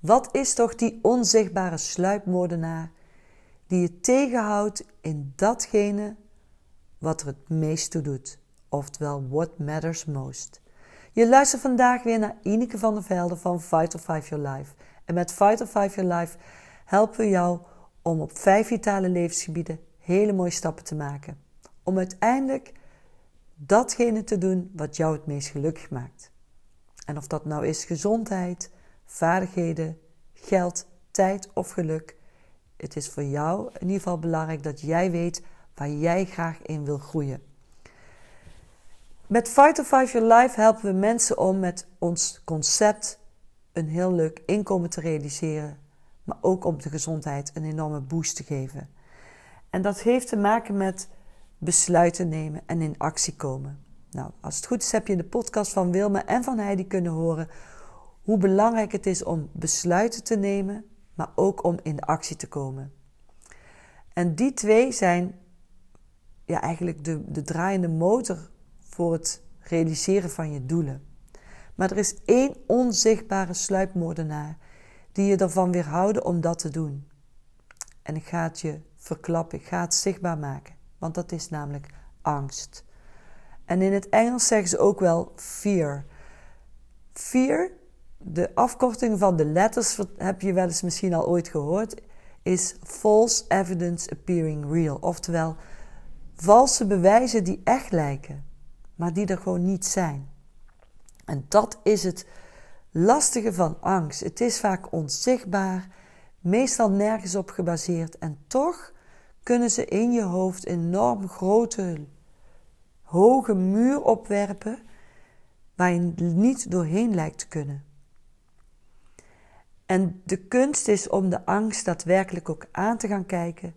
Wat is toch die onzichtbare sluipmoordenaar die je tegenhoudt in datgene wat er het meest toe doet? Oftewel, what matters most. Je luistert vandaag weer naar Ineke van der Velde van Vital 5 Your Life. En met Vital 5 Your Life helpen we jou om op vijf vitale levensgebieden hele mooie stappen te maken. Om uiteindelijk datgene te doen wat jou het meest gelukkig maakt. En of dat nou is gezondheid, vaardigheden, geld, tijd of geluk. Het is voor jou in ieder geval belangrijk dat jij weet waar jij graag in wil groeien. Met Fight to Five Your Life helpen we mensen om met ons concept een heel leuk inkomen te realiseren, maar ook om de gezondheid een enorme boost te geven. En dat heeft te maken met besluiten nemen en in actie komen. Nou, als het goed is heb je in de podcast van Wilma en van Heidi kunnen horen hoe belangrijk het is om besluiten te nemen, maar ook om in actie te komen. En die twee zijn ja, eigenlijk de, de draaiende motor voor het realiseren van je doelen. Maar er is één onzichtbare sluipmoordenaar die je ervan weerhouden om dat te doen. En ik ga het je verklappen, ik ga het zichtbaar maken, want dat is namelijk angst. En in het Engels zeggen ze ook wel fear. Fear, de afkorting van de letters, heb je wel eens misschien al ooit gehoord, is false evidence appearing real. Oftewel, valse bewijzen die echt lijken, maar die er gewoon niet zijn. En dat is het lastige van angst. Het is vaak onzichtbaar, meestal nergens op gebaseerd en toch kunnen ze in je hoofd enorm grote hoge muur opwerpen waar je niet doorheen lijkt te kunnen. En de kunst is om de angst daadwerkelijk ook aan te gaan kijken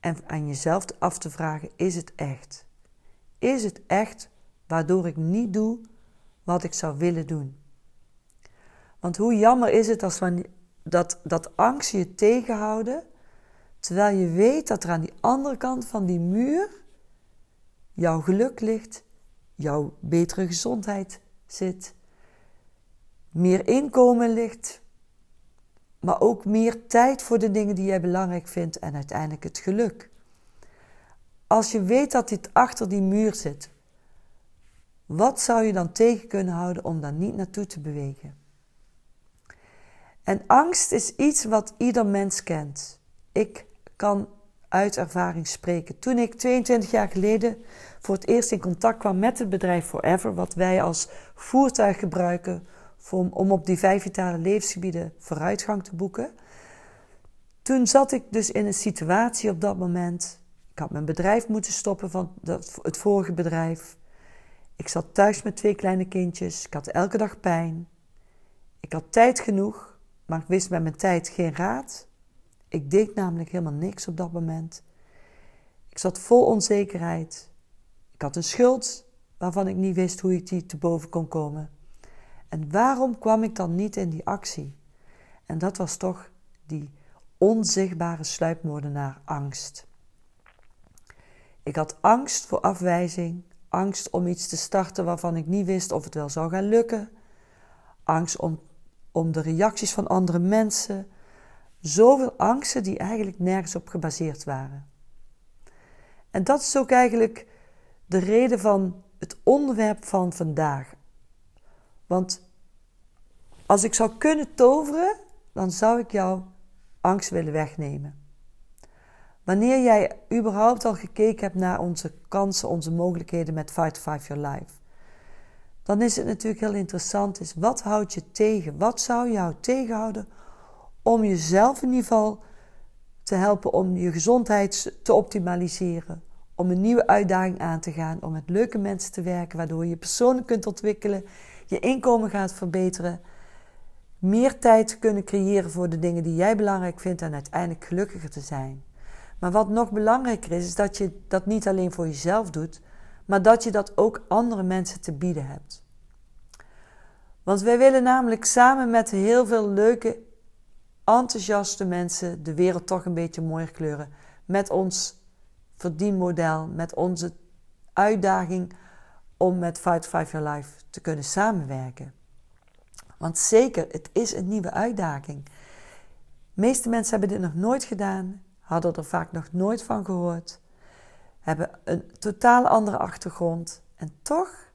en aan jezelf af te vragen: is het echt? Is het echt waardoor ik niet doe wat ik zou willen doen? Want hoe jammer is het als dat, dat angst je tegenhouden, terwijl je weet dat er aan die andere kant van die muur jouw geluk ligt, jouw betere gezondheid zit, meer inkomen ligt, maar ook meer tijd voor de dingen die jij belangrijk vindt en uiteindelijk het geluk. Als je weet dat dit achter die muur zit, wat zou je dan tegen kunnen houden om daar niet naartoe te bewegen? En angst is iets wat ieder mens kent. Ik kan uit ervaring spreken. Toen ik 22 jaar geleden voor het eerst in contact kwam met het bedrijf Forever, wat wij als voertuig gebruiken om op die vijf vitale levensgebieden vooruitgang te boeken. Toen zat ik dus in een situatie op dat moment. Ik had mijn bedrijf moeten stoppen van het vorige bedrijf. Ik zat thuis met twee kleine kindjes. Ik had elke dag pijn. Ik had tijd genoeg, maar ik wist met mijn tijd geen raad. Ik deed namelijk helemaal niks op dat moment. Ik zat vol onzekerheid. Ik had een schuld waarvan ik niet wist hoe ik die te boven kon komen. En waarom kwam ik dan niet in die actie? En dat was toch die onzichtbare sluipmoordenaar angst. Ik had angst voor afwijzing, angst om iets te starten waarvan ik niet wist of het wel zou gaan lukken, angst om, om de reacties van andere mensen, Zoveel angsten die eigenlijk nergens op gebaseerd waren. En dat is ook eigenlijk de reden van het onderwerp van vandaag. Want als ik zou kunnen toveren, dan zou ik jouw angst willen wegnemen. Wanneer jij überhaupt al gekeken hebt naar onze kansen, onze mogelijkheden met Fight Five Your Life, dan is het natuurlijk heel interessant: is wat houdt je tegen? Wat zou jou tegenhouden om jezelf in ieder geval te helpen om je gezondheid te optimaliseren, om een nieuwe uitdaging aan te gaan, om met leuke mensen te werken, waardoor je persoonlijk kunt ontwikkelen, je inkomen gaat verbeteren, meer tijd kunnen creëren voor de dingen die jij belangrijk vindt en uiteindelijk gelukkiger te zijn. Maar wat nog belangrijker is, is dat je dat niet alleen voor jezelf doet, maar dat je dat ook andere mensen te bieden hebt. Want wij willen namelijk samen met heel veel leuke, enthousiaste mensen de wereld toch een beetje mooier kleuren. Met ons verdienmodel, met onze uitdaging om met Fight Five Your Life te kunnen samenwerken. Want zeker, het is een nieuwe uitdaging. De meeste mensen hebben dit nog nooit gedaan, hadden er vaak nog nooit van gehoord, hebben een totaal andere achtergrond en toch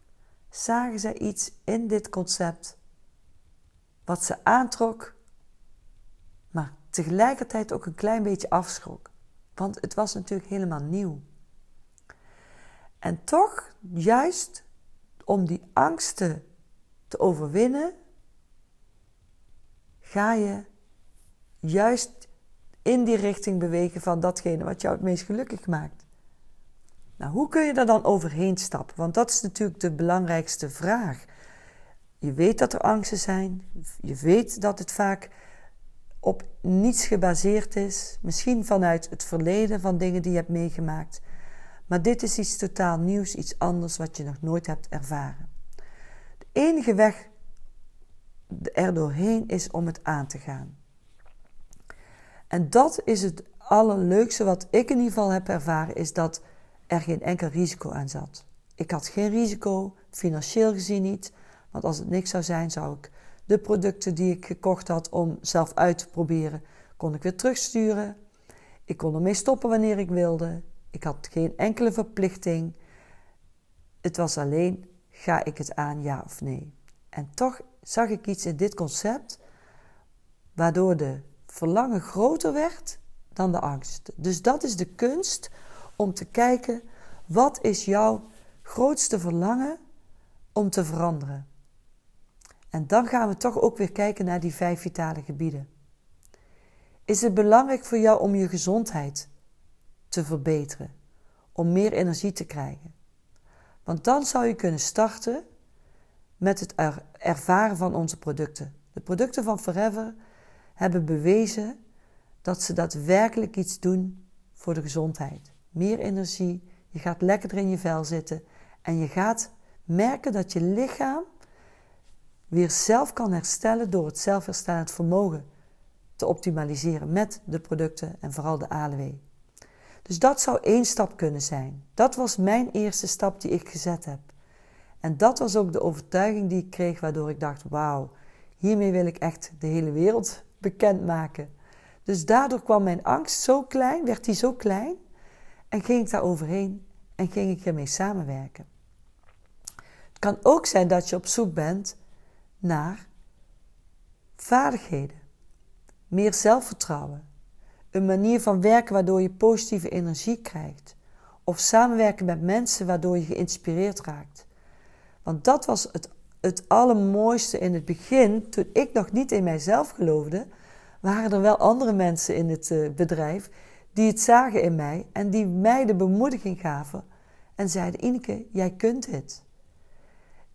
zagen zij iets in dit concept wat ze aantrok, tegelijkertijd ook een klein beetje afschrok. Want het was natuurlijk helemaal nieuw. En toch, juist om die angsten te overwinnen, ga je juist in die richting bewegen van datgene wat jou het meest gelukkig maakt. Nou, hoe kun je daar dan overheen stappen? Want dat is natuurlijk de belangrijkste vraag. Je weet dat er angsten zijn. Je weet dat het vaak op niets gebaseerd is. Misschien vanuit het verleden van dingen die je hebt meegemaakt. Maar dit is iets totaal nieuws, iets anders wat je nog nooit hebt ervaren. De enige weg er doorheen is om het aan te gaan. En dat is het allerleukste wat ik in ieder geval heb ervaren, is dat er geen enkel risico aan zat. Ik had geen risico, financieel gezien niet, want als het niks zou zijn, zou ik de producten die ik gekocht had om zelf uit te proberen, kon ik weer terugsturen. Ik kon ermee stoppen wanneer ik wilde. Ik had geen enkele verplichting. Het was alleen, ga ik het aan, ja of nee? En toch zag ik iets in dit concept, waardoor de verlangen groter werd dan de angst. Dus dat is de kunst om te kijken wat is jouw grootste verlangen om te veranderen. En dan gaan we toch ook weer kijken naar die vijf vitale gebieden. Is het belangrijk voor jou om je gezondheid te verbeteren, om meer energie te krijgen? Want dan zou je kunnen starten met het ervaren van onze producten. De producten van Forever hebben bewezen dat ze daadwerkelijk iets doen voor de gezondheid meer energie, je gaat lekkerder in je vel zitten en je gaat merken dat je lichaam weer zelf kan herstellen door het zelfherstellend vermogen te optimaliseren met de producten en vooral de ALW. Dus dat zou één stap kunnen zijn. Dat was mijn eerste stap die ik gezet heb. En dat was ook de overtuiging die ik kreeg, waardoor ik dacht: wauw, hiermee wil ik echt de hele wereld bekendmaken. Dus daardoor kwam mijn angst zo klein, werd die zo klein, en ging ik daar overheen en ging ik ermee samenwerken. Het kan ook zijn dat je op zoek bent naar vaardigheden, meer zelfvertrouwen, een manier van werken waardoor je positieve energie krijgt, of samenwerken met mensen waardoor je geïnspireerd raakt. Want dat was het, het allermooiste in het begin, toen ik nog niet in mijzelf geloofde, waren er wel andere mensen in het eh, bedrijf die het zagen in mij en die mij de bemoediging gaven en zeiden: Ineke, jij kunt het.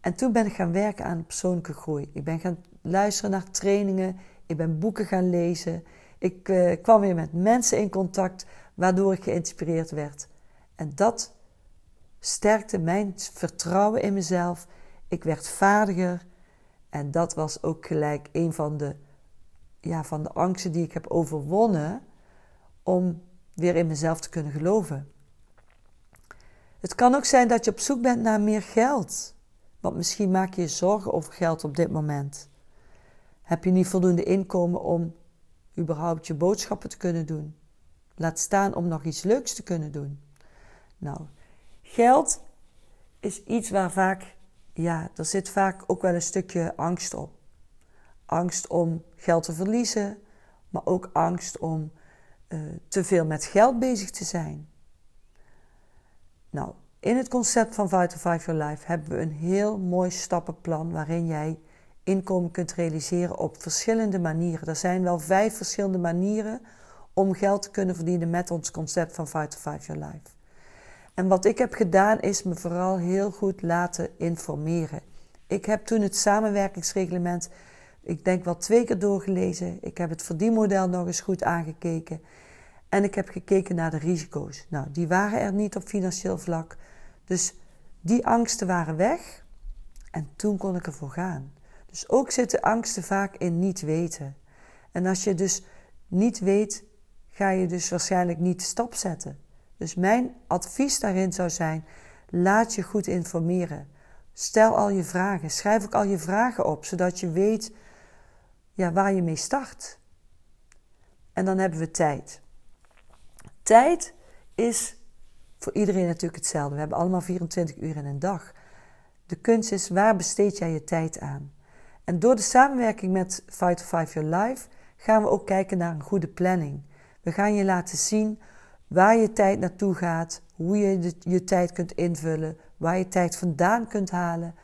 En toen ben ik gaan werken aan persoonlijke groei. Ik ben gaan luisteren naar trainingen, ik ben boeken gaan lezen. Ik uh, kwam weer met mensen in contact, waardoor ik geïnspireerd werd. En dat sterkte mijn vertrouwen in mezelf. Ik werd vaardiger. En dat was ook gelijk een van de, ja, van de angsten die ik heb overwonnen om weer in mezelf te kunnen geloven. Het kan ook zijn dat je op zoek bent naar meer geld. Want misschien maak je je zorgen over geld op dit moment. Heb je niet voldoende inkomen om überhaupt je boodschappen te kunnen doen? Laat staan om nog iets leuks te kunnen doen. Nou, geld is iets waar vaak, ja, er zit vaak ook wel een stukje angst op. Angst om geld te verliezen, maar ook angst om uh, te veel met geld bezig te zijn. Nou, in het concept van Vital Five Your Life hebben we een heel mooi stappenplan waarin jij inkomen kunt realiseren op verschillende manieren. Er zijn wel vijf verschillende manieren om geld te kunnen verdienen met ons concept van Vital Five Your Life. En wat ik heb gedaan is me vooral heel goed laten informeren. Ik heb toen het samenwerkingsreglement, ik denk wel twee keer doorgelezen. Ik heb het verdienmodel nog eens goed aangekeken. En ik heb gekeken naar de risico's. Nou, die waren er niet op financieel vlak. Dus die angsten waren weg. En toen kon ik ervoor gaan. Dus ook zitten angsten vaak in niet weten. En als je dus niet weet, ga je dus waarschijnlijk niet de stap zetten. Dus mijn advies daarin zou zijn: laat je goed informeren. Stel al je vragen. Schrijf ook al je vragen op, zodat je weet ja, waar je mee start. En dan hebben we tijd. Tijd is voor iedereen natuurlijk hetzelfde. We hebben allemaal 24 uur in een dag. De kunst is, waar besteed jij je tijd aan? En door de samenwerking met Fight to Five Your Life gaan we ook kijken naar een goede planning. We gaan je laten zien waar je tijd naartoe gaat, hoe je je tijd kunt invullen, waar je tijd vandaan kunt halen,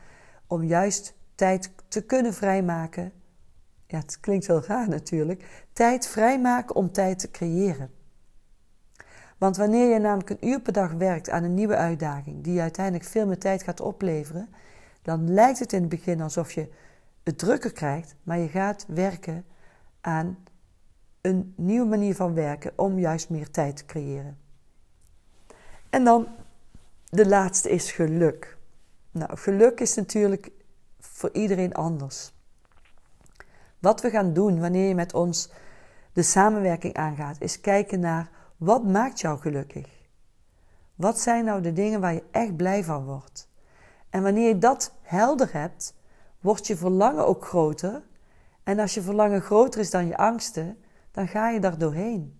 om juist tijd te kunnen vrijmaken. Ja, het klinkt wel raar natuurlijk. Tijd vrijmaken om tijd te creëren. Want wanneer je namelijk een uur per dag werkt aan een nieuwe uitdaging, die je uiteindelijk veel meer tijd gaat opleveren, dan lijkt het in het begin alsof je het drukker krijgt, maar je gaat werken aan een nieuwe manier van werken om juist meer tijd te creëren. En dan de laatste is geluk. Nou, geluk is natuurlijk voor iedereen anders. Wat we gaan doen wanneer je met ons de samenwerking aangaat, is kijken naar wat maakt jou gelukkig? Wat zijn nou de dingen waar je echt blij van wordt? En wanneer je dat helder hebt, wordt je verlangen ook groter. En als je verlangen groter is dan je angsten, dan ga je daar doorheen.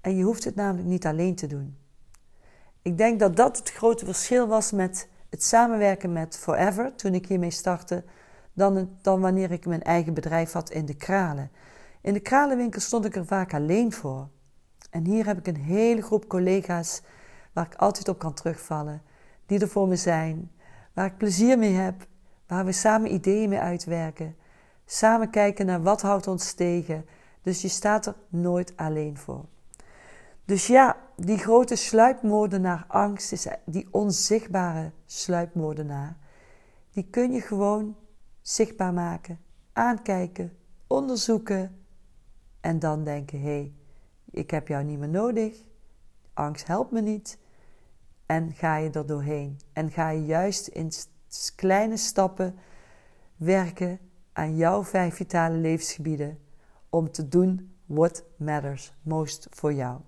En je hoeft het namelijk niet alleen te doen. Ik denk dat dat het grote verschil was met het samenwerken met Forever toen ik hiermee startte, dan, dan wanneer ik mijn eigen bedrijf had in de kralen. In de kralenwinkel stond ik er vaak alleen voor. En hier heb ik een hele groep collega's waar ik altijd op kan terugvallen, die er voor me zijn, waar ik plezier mee heb, waar we samen ideeën mee uitwerken, samen kijken naar wat houdt ons tegen. Dus je staat er nooit alleen voor. Dus ja, die grote sluipmoordenaar angst die onzichtbare sluipmoordenaar. Die kun je gewoon zichtbaar maken, aankijken, onderzoeken en dan denken: hé, hey, ik heb jou niet meer nodig, angst helpt me niet. En ga je er doorheen. En ga je juist in kleine stappen werken aan jouw vijf vitale levensgebieden om te doen what matters most voor jou.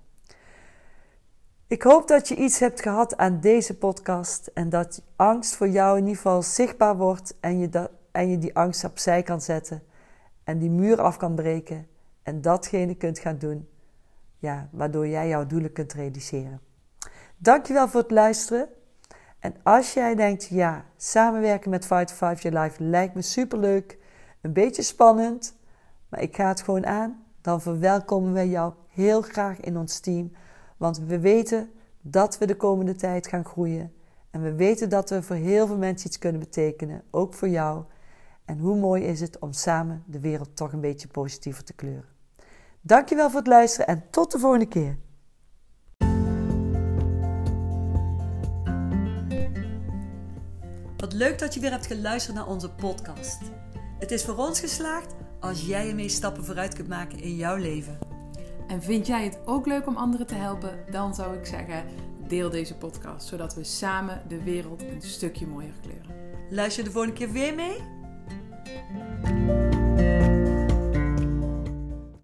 Ik hoop dat je iets hebt gehad aan deze podcast en dat angst voor jou in ieder geval zichtbaar wordt en je, dat, en je die angst opzij kan zetten en die muur af kan breken en datgene kunt gaan doen ja, waardoor jij jouw doelen kunt realiseren. Dankjewel voor het luisteren. En als jij denkt, ja, samenwerken met Fight for Five Your Life lijkt me superleuk, een beetje spannend, maar ik ga het gewoon aan, dan verwelkomen we jou heel graag in ons team. Want we weten dat we de komende tijd gaan groeien. En we weten dat we voor heel veel mensen iets kunnen betekenen, ook voor jou. En hoe mooi is het om samen de wereld toch een beetje positiever te kleuren. Dankjewel voor het luisteren en tot de volgende keer. Wat leuk dat je weer hebt geluisterd naar onze podcast. Het is voor ons geslaagd als jij ermee stappen vooruit kunt maken in jouw leven. En vind jij het ook leuk om anderen te helpen? Dan zou ik zeggen, deel deze podcast, zodat we samen de wereld een stukje mooier kleuren. Luister je de volgende keer weer mee?